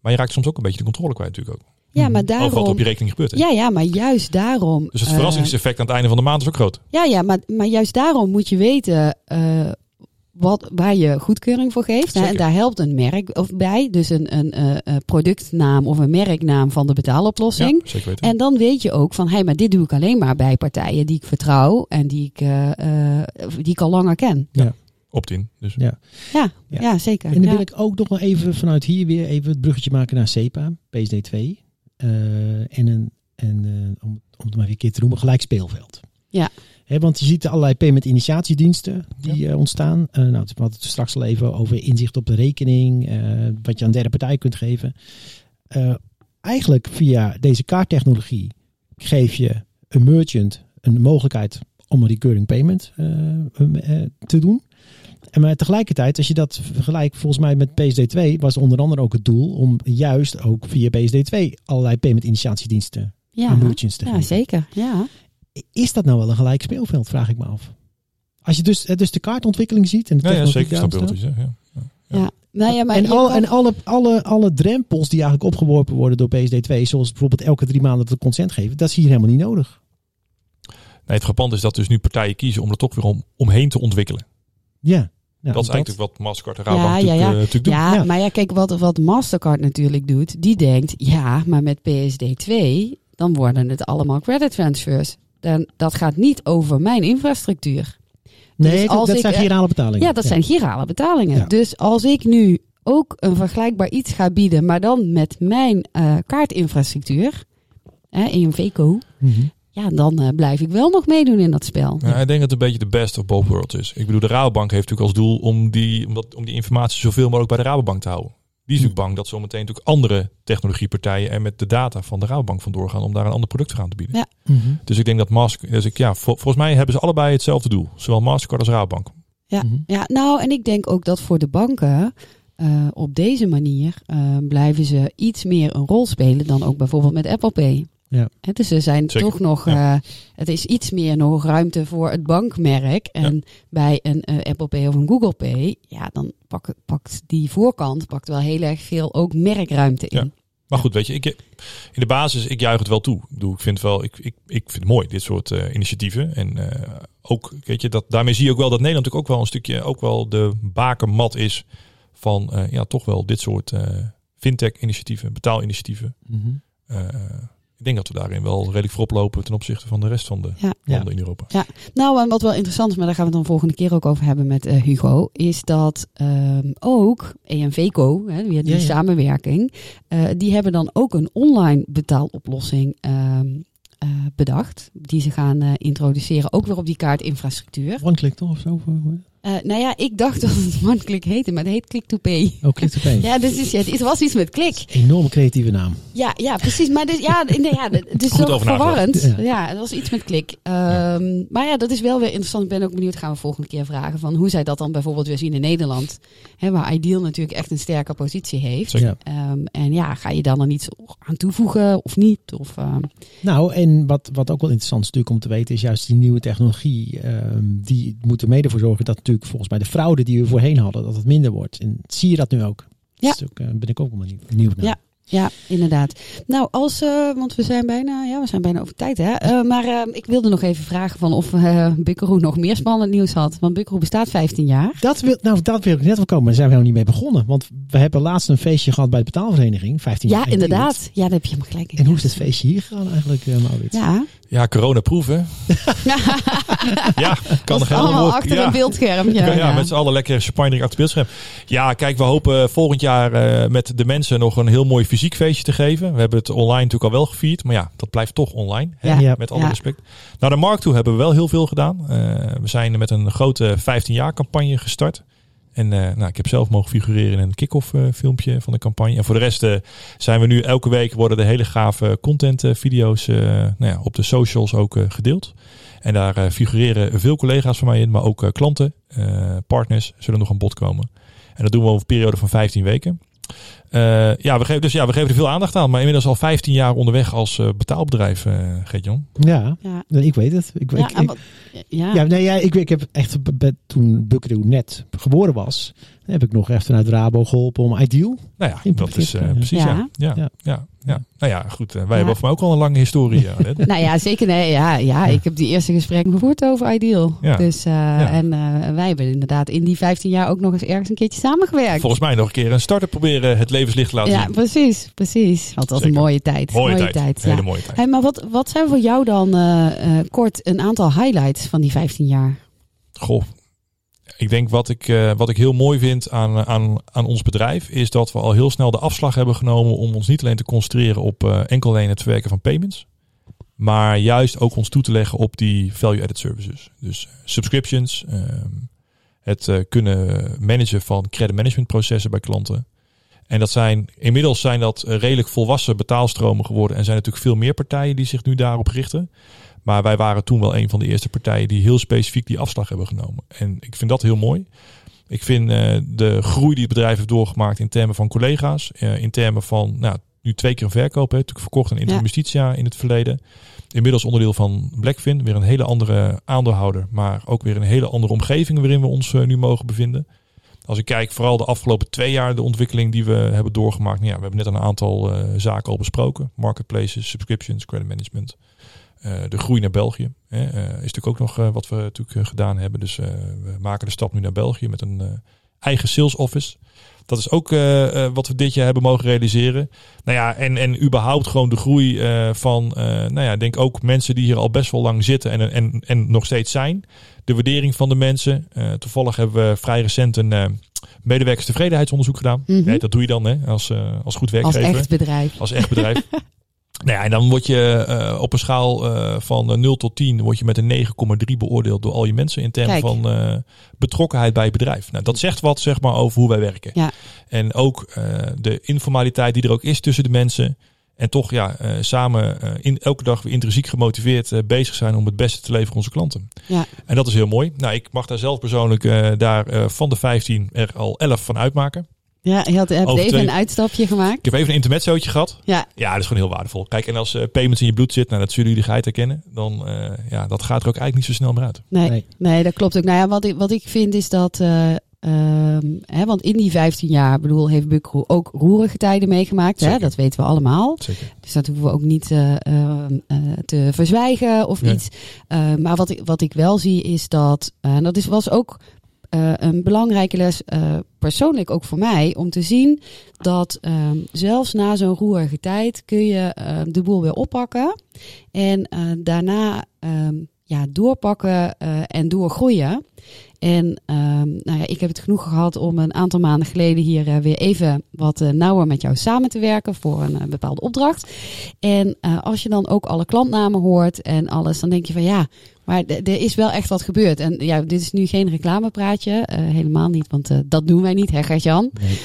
Maar je raakt soms ook een beetje de controle kwijt natuurlijk ook. Ja, maar Over wat daarom... op je rekening gebeurt. Hè? Ja, ja, maar juist daarom... Dus het eh, verrassingseffect aan het einde van de maand is ook groot. Ja, ja maar, maar juist daarom moet je weten eh, wat, waar je goedkeuring voor geeft. Hè? En daar helpt een merk of bij. Dus een, een eh, eh, productnaam of een merknaam van de betaaloplossing. Ja, zeker weten. En dan weet je ook van, hé, hey, maar dit doe ik alleen maar bij partijen die ik vertrouw en die ik, eh, eh, die ik al langer ken. Opt-in. Dus. Ja. Ja, Ja. ja. zeker. En dan ja. wil ik ook nog wel even vanuit hier weer even het bruggetje maken naar SEPA, PSD2. Eh, en een, en eh, om, om het maar weer een keer te noemen, gelijk speelveld. Ja. Want je ziet allerlei payment initiatiediensten die eh, ontstaan. Eh, nou, we hadden het straks al even over inzicht op de rekening, eh, wat je aan derde partij kunt geven. Eigenlijk via deze kaarttechnologie geef je een merchant een mogelijkheid om een recurring payment eh, te doen. En maar tegelijkertijd, als je dat vergelijkt volgens mij met PSD2, was onder andere ook het doel om juist ook via PSD2 allerlei payment initiatiediensten Ja, merchants te ja geven. zeker. Ja. Is dat nou wel een gelijk speelveld, vraag ik me af. Als je dus, dus de kaartontwikkeling ziet en de Ja, ja zeker. Zegt. Ja. Ja. Nou ja, maar en je alle, kan- en alle, alle, alle drempels die eigenlijk opgeworpen worden door PSD2, zoals bijvoorbeeld elke drie maanden het consent geven, dat is hier helemaal niet nodig. Nee, het grappige is dat dus nu partijen kiezen om er toch weer om, omheen te ontwikkelen. Ja. Ja, dat is eigenlijk wat Mastercard en Rabobank Ja, ja, natuurlijk, ja. eh, natuurlijk doen. Ja, Ja. maar ja, kijk, wat, wat Mastercard natuurlijk doet, die denkt, ja, maar met PSD2, dan worden het allemaal credit transfers. Dan, dat gaat niet over mijn infrastructuur. Nee, Dus dat, als dat ik, zijn girale betalingen. Ja, dat zijn girale betalingen. Ja. Dus als ik nu ook een vergelijkbaar iets ga bieden, maar dan met mijn eh, kaartinfrastructuur, hè, EMVCO, Mhm. ja, dan eh, blijf ik wel nog meedoen in dat spel. Ja, ik denk dat het een beetje de best of both worlds is. Ik bedoel, de Rabobank heeft natuurlijk als doel om die, om dat, om die informatie zoveel mogelijk bij de Rabobank te houden. Die is natuurlijk bang dat zometeen natuurlijk andere technologiepartijen er met de data van de Rabobank vandoor gaan om daar een ander product voor aan te bieden. Ja. Mhm. Dus ik denk dat Mastercard, dus ik, ja, vol- volgens mij hebben ze allebei hetzelfde doel. Zowel Mastercard als Rabobank. Ja, Mhm. ja, nou, en ik denk ook dat voor de banken eh, op deze manier eh, blijven ze iets meer een rol spelen dan ook bijvoorbeeld met Apple Pay. Ja. Dus er zijn Zeker, toch nog, ja. eh, het is iets meer nog ruimte voor het bankmerk. En bij een eh, Apple Pay of een Google Pay, ja, dan pak, pakt die voorkant pakt wel heel erg veel ook merkruimte in. Ja. Maar goed, weet je, ik, in de basis, ik juich het wel toe. Ik, bedoel, ik vind wel, ik, ik, ik vind het mooi, dit soort eh, initiatieven. En eh, ook, weet je, dat, daarmee zie je ook wel dat Nederland natuurlijk ook wel een stukje, ook wel de bakermat is van, eh, ja, toch wel dit soort eh, fintech-initiatieven, betaalinitiatieven. Mhm. Eh, ik denk dat we daarin wel redelijk voorop lopen ten opzichte van de rest van de Ja. landen in Europa. Nou, en wat wel interessant is, maar daar gaan we het dan volgende keer ook over hebben met eh, Hugo, is dat ehm, ook EMVCO, hè, weer die Ja, ja. samenwerking, eh, die hebben dan ook een online betaaloplossing ehm, eh, bedacht, die ze gaan eh, introduceren, ook weer op die kaartinfrastructuur. One click toch of zo? voor- Eh, nou ja, ik dacht dat het OneClick heette, maar het heet Click-to-Pay. Oh, click to pay. Ja, dus is, ja, het was iets met klik. Enorme creatieve naam. Ja, ja, precies. Maar dus, ja, nee, ja, het is wel nagedacht. verwarrend. Ja. Ja. het was iets met klik. Ehm, Maar ja, dat is wel weer interessant. Ik ben ook benieuwd, gaan we volgende keer vragen van hoe zij dat dan bijvoorbeeld weer zien in Nederland. Hè, waar Ideal natuurlijk echt een sterke positie heeft. Ja. Ehm, en ja, ga je dan er iets aan toevoegen of niet? Of, ehm, Nou, en wat, wat ook wel interessant is natuurlijk om te weten, is juist die nieuwe technologie. ehm, die moet er mede voor zorgen dat natuurlijk volgens mij de fraude die we voorheen hadden, dat het minder wordt. En zie je dat nu ook? Ja. Ook, eh, ben ik ook wel benieuwd- naar. Ja. ja, inderdaad. Nou, als, eh, want we zijn bijna, ja, we zijn bijna over tijd, hè. Eh, maar ik wilde nog even vragen van of uh, nog meer spannend nieuws had. Want Bukkeroe bestaat 15 jaar. Dat wil, nou, dat wil ik net wel komen, daar zijn we nog niet mee begonnen. Want we hebben laatst een feestje gehad bij de betaalvereniging, 15 jaar. Ja, inderdaad. Ja, daar heb je helemaal gelijk in. En hoe is het feestje hier gegaan eigenlijk, uh, Maurits? Ja, Ja, corona proeven. ja, kan Was er allemaal helemaal achter ja. een beeldscherm. Ja, Ja, ja. met z'n allen lekker champagne achter het beeldscherm. Ja, kijk, we hopen volgend jaar eh, met de mensen nog een heel mooi fysiek feestje te geven. We hebben het online natuurlijk al wel gevierd, maar ja, dat blijft toch online. Hè? Met alle respect. Naar de markt toe hebben we wel heel veel gedaan. Eh, we zijn met een grote 15 jaar campagne gestart. En eh, nou, ik heb zelf mogen figureren in een kick-off eh, filmpje van de campagne. En voor de rest eh, zijn we nu elke week worden de hele gave content video's nou ja, op de socials ook gedeeld. En daar figureren veel collega's van mij in, maar ook klanten, partners zullen nog aan bod komen. En dat doen we over een periode van 15 weken. Eh, ja, we geven, dus ja, we geven er veel aandacht aan, maar inmiddels al 15 jaar onderweg als eh, betaalbedrijf, eh Geert-Jan. Ja, Ja. nee, ik weet het. Ik, Ja, ik, ja. ja, nee, ja, ik, ik heb echt toen Buckaroo net geboren was, heb ik nog echt vanuit Rabo geholpen om Ideal. Nou ja, In dat is eh, ja. precies, ja. Ja. Ja, ja, Ja. ja, Nou ja, goed. eh, wij Ja. hebben voor mij ook al een lange historie. eh. Nou ja, zeker. Nee, ja, ja, ik heb die eerste gesprekken gevoerd over Ideal. Ja. Dus, eh, En eh, wij hebben inderdaad in die 15 jaar ook nog eens ergens een keertje samengewerkt. Volgens mij nog een keer een starter proberen het levenslicht te laten ja, zien. precies, precies. Want dat was een mooie tijd. Mooie, tijd. ja. Hele mooie tijd. Hey, maar wat, wat zijn voor jou dan kort een aantal highlights van die 15 jaar? Goh. Ik denk wat ik, eh, wat ik heel mooi vind aan, aan, aan ons bedrijf, is dat we al heel snel de afslag hebben genomen om ons niet alleen te concentreren op eh, enkel alleen het verwerken van payments. Maar juist ook ons toe te leggen op die value-added services. Dus eh, subscriptions, ehm, het eh, kunnen managen van credit management processen bij klanten. En dat zijn, inmiddels zijn dat eh, redelijk volwassen betaalstromen geworden. En zijn natuurlijk veel meer partijen die zich nu daarop richten. Maar wij waren toen wel een van de eerste partijen die heel specifiek die afslag hebben genomen. En ik vind dat heel mooi. Ik vind uh, de groei die het bedrijf heeft doorgemaakt in termen van collega's, uh, in termen van nou, nu twee keer een verkoop, hè, natuurlijk verkocht aan Interim Justitia in het verleden. Inmiddels onderdeel van Blackfin, weer een hele andere aandeelhouder, maar ook weer een hele andere omgeving waarin we ons uh, nu mogen bevinden. Als ik kijk, vooral de afgelopen twee jaar, de ontwikkeling die we hebben doorgemaakt. Nou ja, we hebben net een aantal zaken al besproken: marketplaces, subscriptions, credit management. Uh, de groei naar België hè, uh, is natuurlijk ook nog uh, wat we natuurlijk gedaan hebben. Dus we maken de stap nu naar België met een eigen sales office. Dat is ook wat we dit jaar hebben mogen realiseren. Nou ja, en, en überhaupt gewoon de groei van, nou ja, denk ook mensen die hier al best wel lang zitten en, en, en nog steeds zijn. De waardering van de mensen. toevallig hebben we vrij recent een medewerkerstevredenheidsonderzoek gedaan. Mhm. Nee, dat doe je dan hè, als, als goed werkgever. Als echt bedrijf. Als echt bedrijf. Nou ja, en dan word je uh, op een schaal uh, van uh, 0 tot 10 word je met een 9,3 beoordeeld door al je mensen in termen Kijk. van uh, betrokkenheid bij je bedrijf. Nou, dat zegt wat zeg maar over hoe wij werken. Ja. En ook de informaliteit die er ook is tussen de mensen. En toch ja, samen in, elke dag weer intrinsiek gemotiveerd bezig zijn om het beste te leveren aan onze klanten. Ja. En dat is heel mooi. Nou, ik mag daar zelf persoonlijk daar van de 15 er al 11 van uitmaken. Ja, je had, even twee- een uitstapje gemaakt. Ik heb even een intermezzootje gehad. Ja, Ja, dat is gewoon heel waardevol. Kijk, en als uh, payments in je bloed zit, nou, dat zullen jullie geheid herkennen, dan uh, ja, dat gaat er ook eigenlijk niet zo snel meer uit. nee, nee. Nee. dat klopt ook. Nou ja, wat ik, wat ik vind is dat... eh, ehm, hè, want in die 15 jaar, bedoel, heeft Bukro ook roerige tijden meegemaakt. Hè? Dat weten we allemaal. Zeker. Dus dat hoeven we ook niet eh, eh, eh, te verzwijgen of Nee. iets. Eh, maar wat ik, wat ik wel zie is dat, eh, en dat is, was ook eh, een belangrijke les, eh, persoonlijk ook voor mij, om te zien dat eh, zelfs na zo'n roerige tijd kun je eh, de boel weer oppakken. En daarna ehm, ja, doorpakken en doorgroeien. En ehm, nou ja, ik heb het genoeg gehad om een aantal maanden geleden hier eh, weer even wat eh, nauwer met jou samen te werken voor een eh, bepaalde opdracht. En als je dan ook alle klantnamen hoort en alles, dan denk je van ja, maar er is wel echt wat gebeurd. En ja, dit is nu geen reclamepraatje, helemaal niet, want dat doen wij niet, hè Gert-Jan? Nee.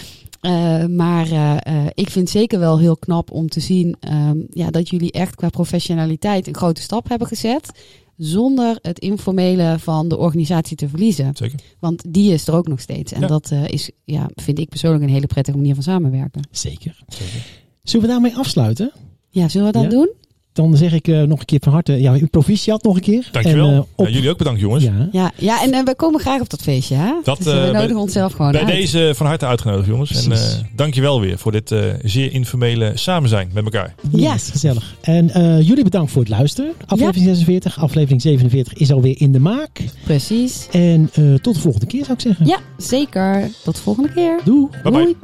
Uh, maar uh, uh, ik vind zeker wel heel knap om te zien um, ja, dat jullie echt qua professionaliteit een grote stap hebben gezet. Zonder het informele van de organisatie te verliezen. Zeker. Want die is er ook nog steeds. En Ja. dat uh, is, ja, vind ik persoonlijk een hele prettige manier van samenwerken. Zeker. Zeker. Zullen we daarmee afsluiten? Ja, zullen we dat Ja? doen? Dan zeg ik uh, nog een keer van harte, ja, uw proficiat nog een keer. Dankjewel. En, uh, op, ja, jullie ook bedankt jongens. ja, Ja, ja en uh, we komen graag op dat feestje. Hè? Dat, dus, we eh, nodigen bij- onszelf gewoon Bij uit. deze van harte uitgenodigd jongens. En Precies. uh, dankjewel weer voor dit uh, zeer informele samen zijn met elkaar. Ja. Yes, gezellig. En uh, jullie bedankt voor het luisteren. Aflevering 46, aflevering 47 is alweer in de maak. Precies. En uh, tot de volgende keer zou ik zeggen. Ja, zeker. Tot de volgende keer. Doei. Bye bye. Doei.